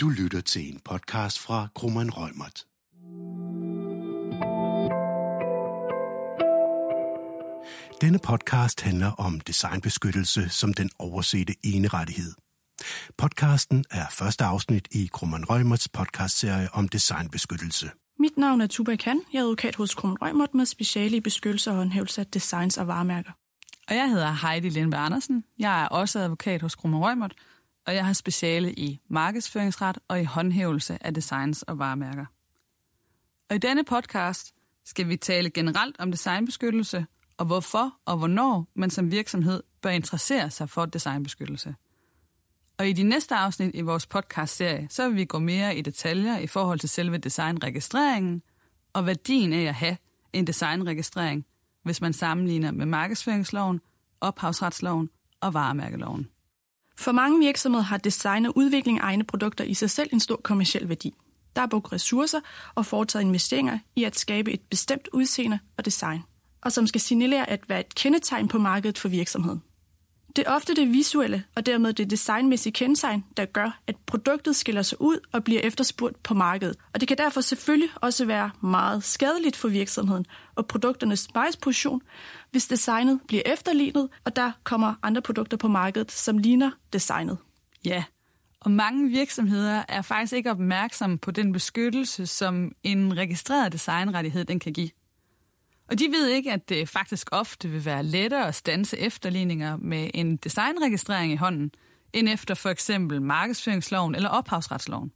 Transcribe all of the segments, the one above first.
Du lytter til en podcast fra Krummeren Rømert. Denne podcast handler om designbeskyttelse som den oversete enerettighed. Podcasten er første afsnit i Krummeren Rømerts podcastserie om designbeskyttelse. Mit navn er Tuba Kan. Jeg er advokat hos Krum Rømert med speciale i beskyttelse og håndhævelse af designs og varemærker. Og jeg hedder Heidi Lindberg Andersen. Jeg er også advokat hos Krum Rømert, og jeg har speciale i markedsføringsret og i håndhævelse af designs og varemærker. Og i denne podcast skal vi tale generelt om designbeskyttelse, og hvorfor og hvornår man som virksomhed bør interessere sig for designbeskyttelse. Og i de næste afsnit i vores podcast-serie, så vil vi gå mere i detaljer i forhold til selve designregistreringen og værdien af at have en designregistrering, hvis man sammenligner med markedsføringsloven, ophavsretsloven og varemærkeloven. For mange virksomheder har design og udvikling af egne produkter i sig selv en stor kommersiel værdi. Der er brugt ressourcer og foretaget investeringer i at skabe et bestemt udseende og design, og som skal signalere at være et kendetegn på markedet for virksomheden. Det er ofte det visuelle og dermed det designmæssige kendetegn, der gør, at produktet skiller sig ud og bliver efterspurgt på markedet. Og det kan derfor selvfølgelig også være meget skadeligt for virksomheden og produkternes markedsposition, hvis designet bliver efterlignet, og der kommer andre produkter på markedet, som ligner designet. Ja, og mange virksomheder er faktisk ikke opmærksomme på den beskyttelse, som en registreret designrettighed den kan give. Og de ved ikke, at det faktisk ofte vil være lettere at stanse efterligninger med en designregistrering i hånden, end efter for eksempel markedsføringsloven eller ophavsretsloven.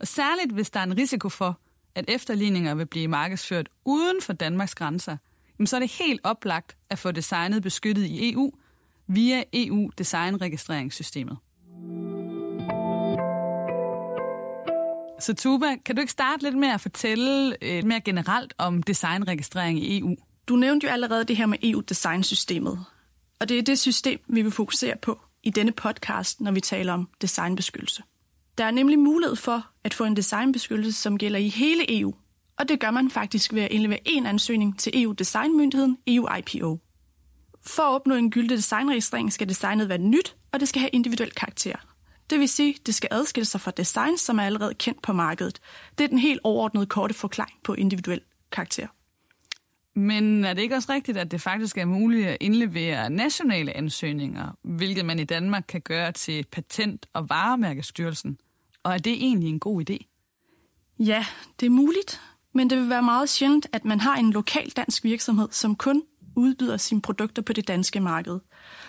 Og særligt hvis der er en risiko for, at efterligninger vil blive markedsført uden for Danmarks grænser, så er det helt oplagt at få designet beskyttet i EU via EU-designregistreringssystemet. Så Tuba, kan du ikke starte lidt med at fortælle lidt mere generelt om designregistrering i EU? Du nævnte jo allerede det her med EU-designsystemet, og det er det system, vi vil fokusere på i denne podcast, når vi taler om designbeskyttelse. Der er nemlig mulighed for at få en designbeskyttelse, som gælder i hele EU, og det gør man faktisk ved at indlevere en ansøgning til EU-designmyndigheden EU-IPO. For at opnå en gyldig designregistrering skal designet være nyt, og det skal have individuel karakter. Det vil sige, det skal adskille sig fra design, som er allerede kendt på markedet. Det er den helt overordnede korte forklaring på individuel karakter. Men er det ikke også rigtigt, at det faktisk er muligt at indlevere nationale ansøgninger, hvilket man i Danmark kan gøre til Patent- og Varemærkestyrelsen? Og er det egentlig en god idé? Ja, det er muligt, men det vil være meget sjældent, at man har en lokal dansk virksomhed, som kun udbyder sine produkter på det danske marked.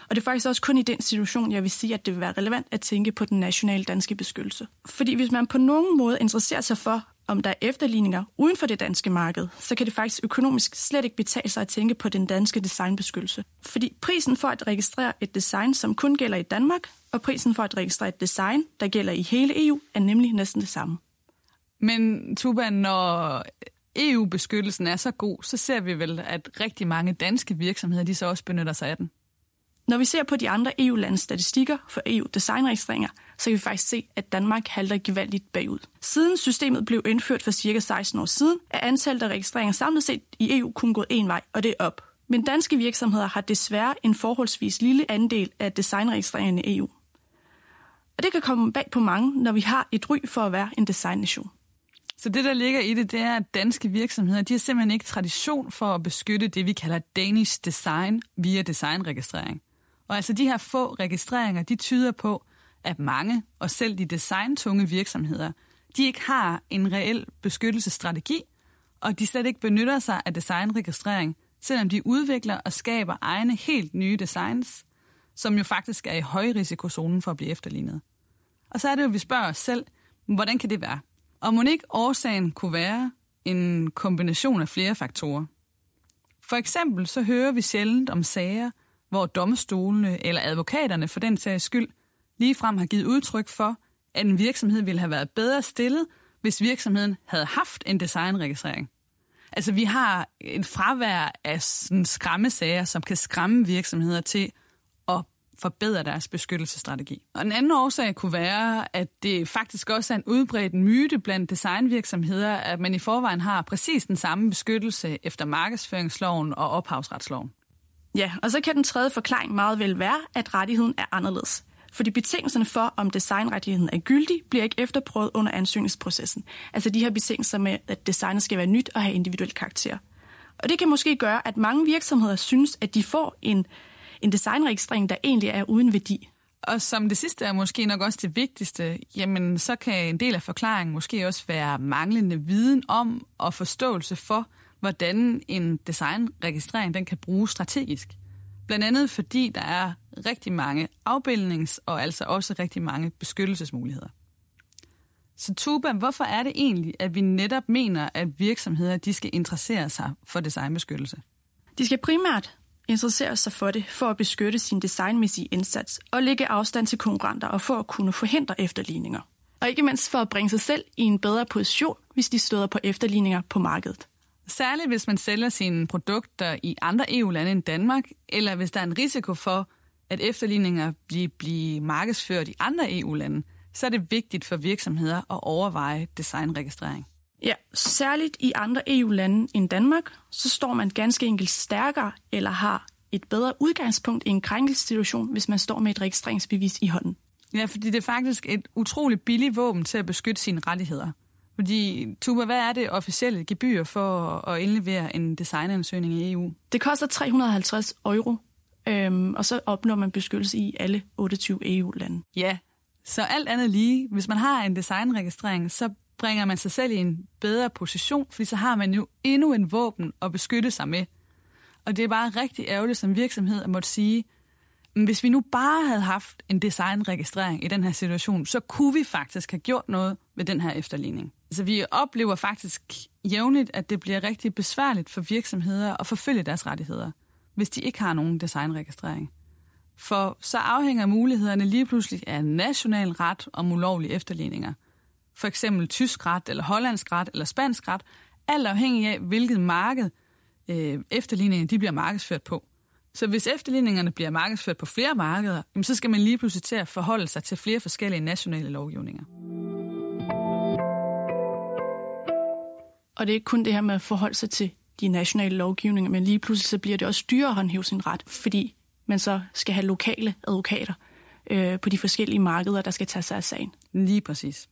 Og det er faktisk også kun i den situation, jeg vil sige, at det vil være relevant at tænke på den nationale danske beskyttelse. Fordi hvis man på nogen måde interesserer sig for, om der er efterligninger uden for det danske marked, så kan det faktisk økonomisk slet ikke betale sig at tænke på den danske designbeskyttelse. Fordi prisen for at registrere et design, som kun gælder i Danmark, og prisen for at registrere et design, der gælder i hele EU, er nemlig næsten det samme. Men Tuba, når EU-beskyttelsen er så god, så ser vi vel, at rigtig mange danske virksomheder, de så også benytter sig af den. Når vi ser på de andre EU-landes statistikker for EU-designregistreringer, så kan vi faktisk se, at Danmark halter gevaldigt bagud. Siden systemet blev indført for cirka 16 år siden, er antallet af registreringer samlet set i EU kun gået en vej, og det er op. Men danske virksomheder har desværre en forholdsvis lille andel af designregistreringerne i EU. Og det kan komme bag på mange, når vi har et ry for at være en designnation. Så det, der ligger i det, det er, at danske virksomheder, de har simpelthen ikke tradition for at beskytte det, vi kalder Danish design via designregistrering. Og altså de her få registreringer, de tyder på, at mange, og selv de designtunge virksomheder, de ikke har en reel beskyttelsesstrategi, og de slet ikke benytter sig af designregistrering, selvom de udvikler og skaber egne helt nye designs, som jo faktisk er i højrisikozonen for at blive efterlignet. Og så er det jo, vi spørger os selv, hvordan kan det være? Og må ikke årsagen kunne være en kombination af flere faktorer? For eksempel så hører vi sjældent om sager, hvor domstolene eller advokaterne for den sags skyld ligefrem har givet udtryk for, at en virksomhed ville have været bedre stillet, hvis virksomheden havde haft en designregistrering. Altså vi har et fravær af sådan skræmmesager, som kan skræmme virksomheder til at forbedre deres beskyttelsesstrategi. Og en anden årsag kunne være, at det faktisk også er en udbredt myte blandt designvirksomheder, at man i forvejen har præcis den samme beskyttelse efter markedsføringsloven og ophavsretsloven. Ja, og så kan den tredje forklaring meget vel være, at rettigheden er anderledes. fordi betingelserne for, om designrettigheden er gyldig, bliver ikke efterprøvet under ansøgningsprocessen. Altså de her betingelser med, at designet skal være nyt og have individuel karakter. Og det kan måske gøre, at mange virksomheder synes, at de får en, en designregistrering, der egentlig er uden værdi. Og som det sidste er måske nok også det vigtigste, jamen så kan en del af forklaringen måske også være manglende viden om og forståelse for, hvordan en designregistrering den kan bruges strategisk. Blandt andet fordi der er rigtig mange afbildnings- og altså også rigtig mange beskyttelsesmuligheder. Så Tuba, hvorfor er det egentlig, at vi netop mener, at virksomheder de skal interessere sig for designbeskyttelse? De skal primært interessere sig for det for at beskytte sin designmæssige indsats og lægge afstand til konkurrenter og for at kunne forhindre efterligninger. Og ikke mindst for at bringe sig selv i en bedre position, hvis de støder på efterligninger på markedet. Særligt hvis man sælger sine produkter i andre EU-lande end Danmark, eller hvis der er en risiko for, at efterligninger bliver, bliver markedsført i andre EU-lande, så er det vigtigt for virksomheder at overveje designregistrering. Ja, særligt i andre EU-lande end Danmark, så står man ganske enkelt stærkere eller har et bedre udgangspunkt i en krænkelsessituation, hvis man står med et registreringsbevis i hånden. Ja, fordi det er faktisk et utroligt billigt våben til at beskytte sine rettigheder. Fordi, Tuba, hvad er det officielle gebyr for at indlevere en designansøgning i EU? Det koster 350 euro, øhm, og så opnår man beskyttelse i alle 28 EU-lande. Ja, så alt andet lige, hvis man har en designregistrering, så bringer man sig selv i en bedre position, fordi så har man jo endnu en våben at beskytte sig med. Og det er bare rigtig ærgerligt som virksomhed at måtte sige, hvis vi nu bare havde haft en designregistrering i den her situation, så kunne vi faktisk have gjort noget ved den her efterligning. Så vi oplever faktisk jævnligt, at det bliver rigtig besværligt for virksomheder at forfølge deres rettigheder, hvis de ikke har nogen designregistrering. For så afhænger mulighederne lige pludselig af national ret om ulovlige efterligninger. For eksempel tysk ret, eller hollandsk ret, eller spansk ret, alt afhængig af, hvilket marked øh, efterligningerne de bliver markedsført på. Så hvis efterligningerne bliver markedsført på flere markeder, så skal man lige pludselig til at forholde sig til flere forskellige nationale lovgivninger. Og det er ikke kun det her med at forholde sig til de nationale lovgivninger, men lige pludselig så bliver det også dyrere at håndhæve sin ret, fordi man så skal have lokale advokater øh, på de forskellige markeder, der skal tage sig af sagen. Lige præcis.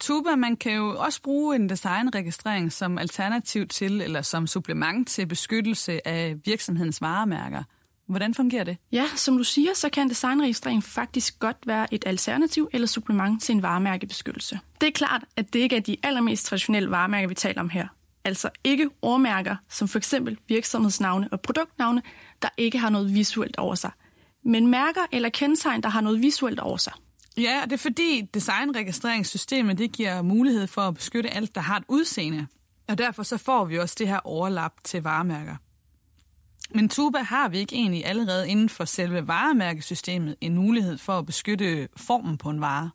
Tuba, man kan jo også bruge en designregistrering som alternativ til, eller som supplement til beskyttelse af virksomhedens varemærker. Hvordan fungerer det? Ja, som du siger, så kan designregistrering faktisk godt være et alternativ eller supplement til en varemærkebeskyttelse. Det er klart, at det ikke er de allermest traditionelle varemærker, vi taler om her. Altså ikke ordmærker, som for eksempel virksomhedsnavne og produktnavne, der ikke har noget visuelt over sig. Men mærker eller kendetegn, der har noget visuelt over sig. Ja, og det er fordi designregistreringssystemet det giver mulighed for at beskytte alt, der har et udseende. Og derfor så får vi også det her overlap til varemærker. Men Tuba har vi ikke egentlig allerede inden for selve varemærkesystemet en mulighed for at beskytte formen på en vare?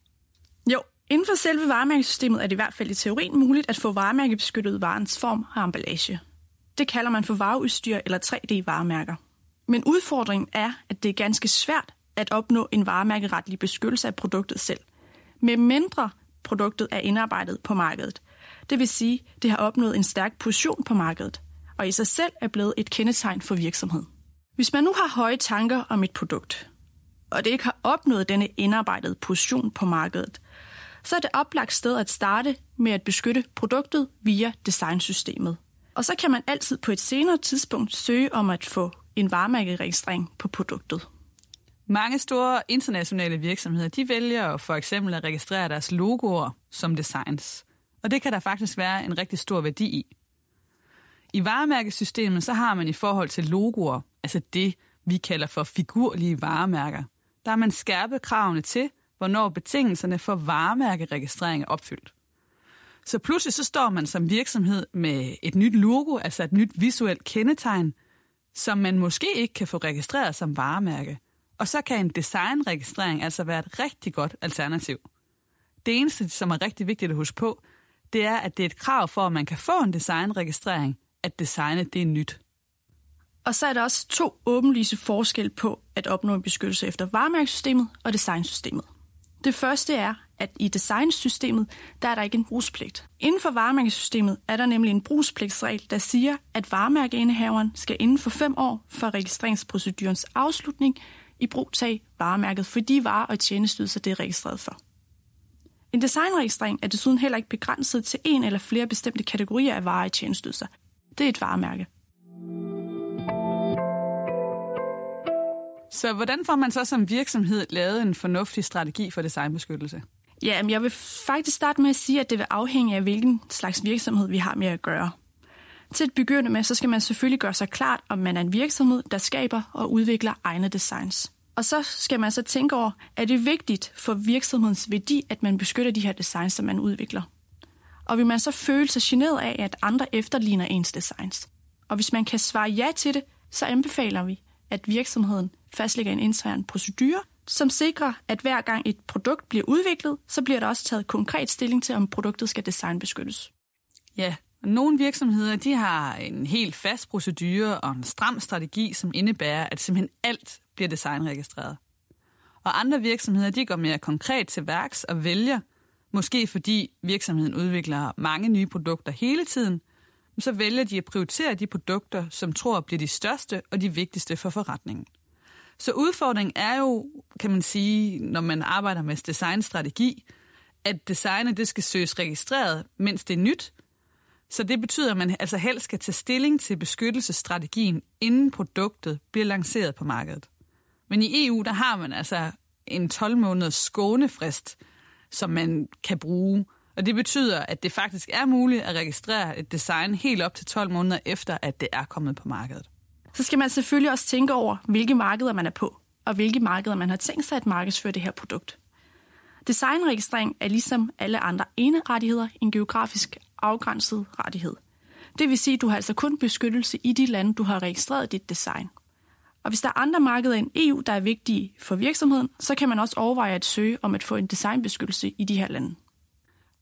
Jo, inden for selve varemærkesystemet er det i hvert fald i teorien muligt at få varemærkebeskyttet varens form og emballage. Det kalder man for vareudstyr eller 3D-varemærker. Men udfordringen er, at det er ganske svært at opnå en varemærkeretlig beskyttelse af produktet selv, med mindre produktet er indarbejdet på markedet. Det vil sige, det har opnået en stærk position på markedet, og i sig selv er blevet et kendetegn for virksomheden. Hvis man nu har høje tanker om et produkt, og det ikke har opnået denne indarbejdede position på markedet, så er det oplagt sted at starte med at beskytte produktet via designsystemet. Og så kan man altid på et senere tidspunkt søge om at få en varemærkeregistrering på produktet. Mange store internationale virksomheder de vælger for eksempel at registrere deres logoer som designs. Og det kan der faktisk være en rigtig stor værdi i. I varemærkesystemet så har man i forhold til logoer, altså det vi kalder for figurlige varemærker, der har man skærpet kravene til, hvornår betingelserne for varemærkeregistrering er opfyldt. Så pludselig så står man som virksomhed med et nyt logo, altså et nyt visuelt kendetegn, som man måske ikke kan få registreret som varemærke. Og så kan en designregistrering altså være et rigtig godt alternativ. Det eneste, som er rigtig vigtigt at huske på, det er, at det er et krav for, at man kan få en designregistrering, at designet det er nyt. Og så er der også to åbenlyse forskel på at opnå en beskyttelse efter varemærkesystemet og designsystemet. Det første er, at i designsystemet, der er der ikke en brugspligt. Inden for varemærkesystemet er der nemlig en brugspligtsregel, der siger, at varemærkeindehaveren skal inden for fem år fra registreringsprocedurens afslutning i brugtag varemærket for de varer og tjenestydelser, det er registreret for. En designregistrering er desuden heller ikke begrænset til en eller flere bestemte kategorier af varer og tjenestydelser. Det er et varemærke. Så hvordan får man så som virksomhed lavet en fornuftig strategi for designbeskyttelse? Ja, men jeg vil faktisk starte med at sige, at det vil afhænge af, hvilken slags virksomhed vi har med at gøre. Til at begynde med, så skal man selvfølgelig gøre sig klart, om man er en virksomhed, der skaber og udvikler egne designs. Og så skal man så tænke over, er det vigtigt for virksomhedens værdi, at man beskytter de her designs, som man udvikler? Og vil man så føle sig generet af, at andre efterligner ens designs? Og hvis man kan svare ja til det, så anbefaler vi, at virksomheden fastlægger en intern procedure, som sikrer, at hver gang et produkt bliver udviklet, så bliver der også taget konkret stilling til, om produktet skal designbeskyttes. Ja, nogle virksomheder de har en helt fast procedure og en stram strategi, som indebærer, at simpelthen alt bliver designregistreret. Og andre virksomheder de går mere konkret til værks og vælger, måske fordi virksomheden udvikler mange nye produkter hele tiden, så vælger de at prioritere de produkter, som tror bliver de største og de vigtigste for forretningen. Så udfordringen er jo, kan man sige, når man arbejder med designstrategi, at designet det skal søges registreret, mens det er nyt. Så det betyder, at man altså helst skal tage stilling til beskyttelsesstrategien, inden produktet bliver lanceret på markedet. Men i EU, der har man altså en 12 måneders skånefrist, som man kan bruge. Og det betyder, at det faktisk er muligt at registrere et design helt op til 12 måneder efter, at det er kommet på markedet så skal man selvfølgelig også tænke over, hvilke markeder man er på, og hvilke markeder man har tænkt sig at markedsføre det her produkt. Designregistrering er ligesom alle andre ene rettigheder en geografisk afgrænset rettighed. Det vil sige, at du har altså kun beskyttelse i de lande, du har registreret dit design. Og hvis der er andre markeder end EU, der er vigtige for virksomheden, så kan man også overveje at søge om at få en designbeskyttelse i de her lande.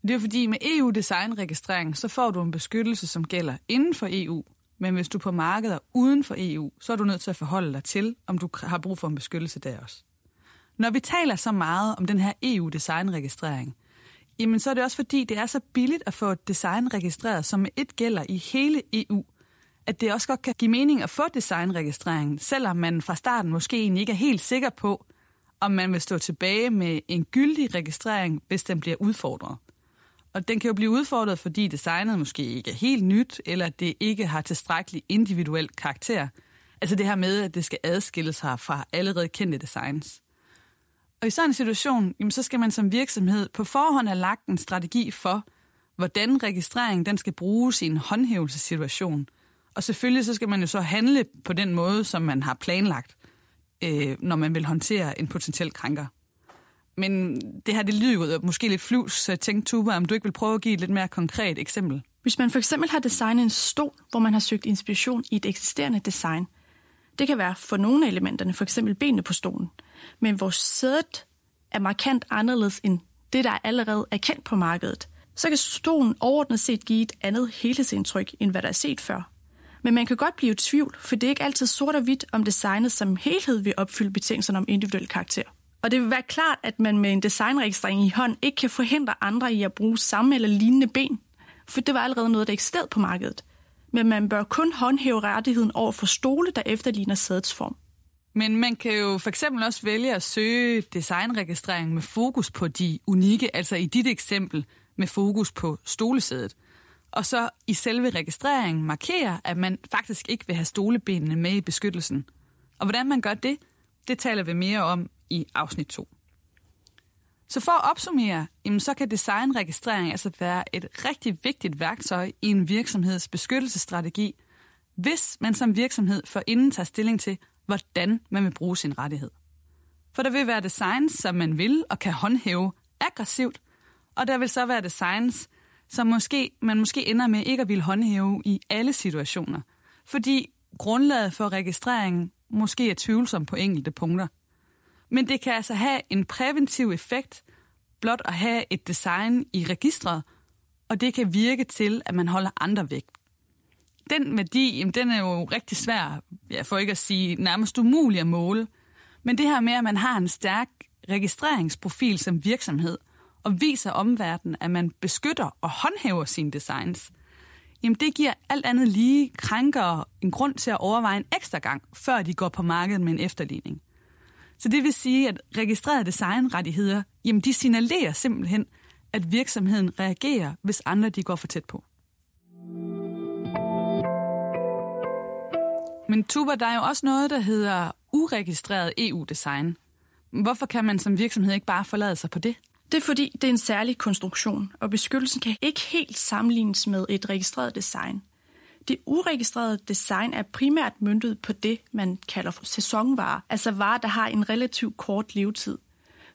Det er fordi med EU-designregistrering, så får du en beskyttelse, som gælder inden for EU, men hvis du er på markeder uden for EU, så er du nødt til at forholde dig til, om du har brug for en beskyttelse der også. Når vi taler så meget om den her EU-designregistrering, jamen så er det også fordi, det er så billigt at få et design registreret, som et gælder i hele EU, at det også godt kan give mening at få designregistreringen, selvom man fra starten måske egentlig ikke er helt sikker på, om man vil stå tilbage med en gyldig registrering, hvis den bliver udfordret. Og den kan jo blive udfordret, fordi designet måske ikke er helt nyt, eller det ikke har tilstrækkelig individuel karakter. Altså det her med, at det skal adskille sig fra allerede kendte designs. Og i sådan en situation, jamen, så skal man som virksomhed på forhånd have lagt en strategi for, hvordan registreringen den skal bruges i en håndhævelsessituation. Og selvfølgelig så skal man jo så handle på den måde, som man har planlagt, øh, når man vil håndtere en potentiel krænker. Men det her, det lyder jo måske lidt flus, så jeg tænkte, Tuba, om du ikke vil prøve at give et lidt mere konkret eksempel? Hvis man for eksempel har designet en stol, hvor man har søgt inspiration i et eksisterende design, det kan være for nogle af elementerne, for eksempel benene på stolen, men hvor sædet er markant anderledes end det, der allerede er kendt på markedet, så kan stolen overordnet set give et andet helhedsindtryk, end hvad der er set før. Men man kan godt blive i tvivl, for det er ikke altid sort og hvidt, om designet som helhed vil opfylde betingelserne om individuel karakter. Og det vil være klart, at man med en designregistrering i hånd ikke kan forhindre andre i at bruge samme eller lignende ben, for det var allerede noget, der eksisterede på markedet. Men man bør kun håndhæve rettigheden over for stole, der efterligner sædets form. Men man kan jo for eksempel også vælge at søge designregistrering med fokus på de unikke, altså i dit eksempel med fokus på stolesædet. Og så i selve registreringen markere, at man faktisk ikke vil have stolebenene med i beskyttelsen. Og hvordan man gør det, det taler vi mere om i afsnit 2. Så for at opsummere, så kan designregistrering altså være et rigtig vigtigt værktøj i en virksomheds beskyttelsesstrategi, hvis man som virksomhed for inden tager stilling til, hvordan man vil bruge sin rettighed. For der vil være designs, som man vil og kan håndhæve aggressivt, og der vil så være designs, som måske, man måske ender med ikke at ville håndhæve i alle situationer, fordi grundlaget for registreringen måske er tvivlsom på enkelte punkter – men det kan altså have en præventiv effekt blot at have et design i registret, og det kan virke til, at man holder andre væk. Den værdi, jamen, den er jo rigtig svær, ja, for ikke at sige nærmest umulig at måle. Men det her med, at man har en stærk registreringsprofil som virksomhed, og viser omverdenen, at man beskytter og håndhæver sine designs, jamen det giver alt andet lige krænkere en grund til at overveje en ekstra gang, før de går på markedet med en efterligning. Så det vil sige, at registrerede designrettigheder, jamen de signalerer simpelthen, at virksomheden reagerer, hvis andre de går for tæt på. Men Tuba, der er jo også noget, der hedder uregistreret EU-design. Hvorfor kan man som virksomhed ikke bare forlade sig på det? Det er fordi, det er en særlig konstruktion, og beskyttelsen kan ikke helt sammenlignes med et registreret design. Det uregistrerede design er primært møntet på det, man kalder for sæsonvarer, altså varer, der har en relativt kort levetid.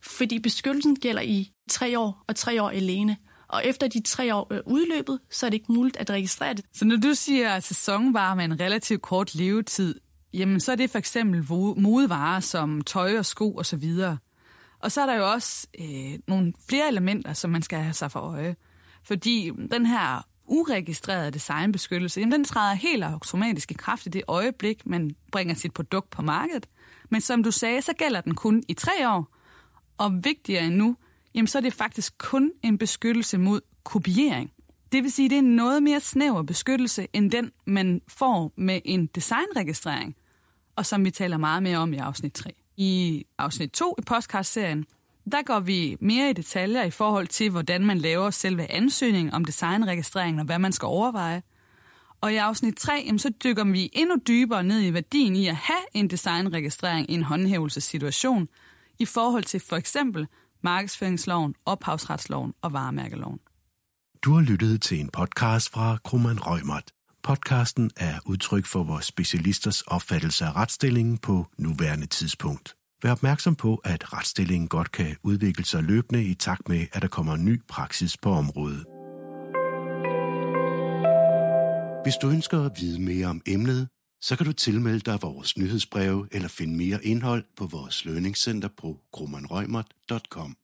Fordi beskyttelsen gælder i tre år og tre år alene, og efter de tre år er udløbet, så er det ikke muligt at registrere det. Så når du siger sæsonvarer med en relativt kort levetid, jamen så er det for eksempel modevarer som tøj og sko osv. Og så er der jo også øh, nogle flere elementer, som man skal have sig for øje. Fordi den her uregistrerede designbeskyttelse, jamen den træder helt automatisk i kraft i det øjeblik, man bringer sit produkt på markedet. Men som du sagde, så gælder den kun i tre år. Og vigtigere endnu, jamen så er det faktisk kun en beskyttelse mod kopiering. Det vil sige, at det er en noget mere snæver beskyttelse, end den, man får med en designregistrering, og som vi taler meget mere om i afsnit 3. I afsnit 2 i podcast-serien, der går vi mere i detaljer i forhold til, hvordan man laver selve ansøgningen om designregistreringen og hvad man skal overveje. Og i afsnit 3, så dykker vi endnu dybere ned i værdien i at have en designregistrering i en håndhævelsessituation i forhold til for eksempel markedsføringsloven, ophavsretsloven og varemærkeloven. Du har lyttet til en podcast fra Krummeren Rømert. Podcasten er udtryk for vores specialisters opfattelse af retsstillingen på nuværende tidspunkt. Vær opmærksom på, at retsstillingen godt kan udvikle sig løbende i takt med, at der kommer ny praksis på området. Hvis du ønsker at vide mere om emnet, så kan du tilmelde dig vores nyhedsbreve eller finde mere indhold på vores lønningscenter på grummanrøgmert.com.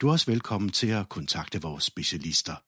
Du er også velkommen til at kontakte vores specialister.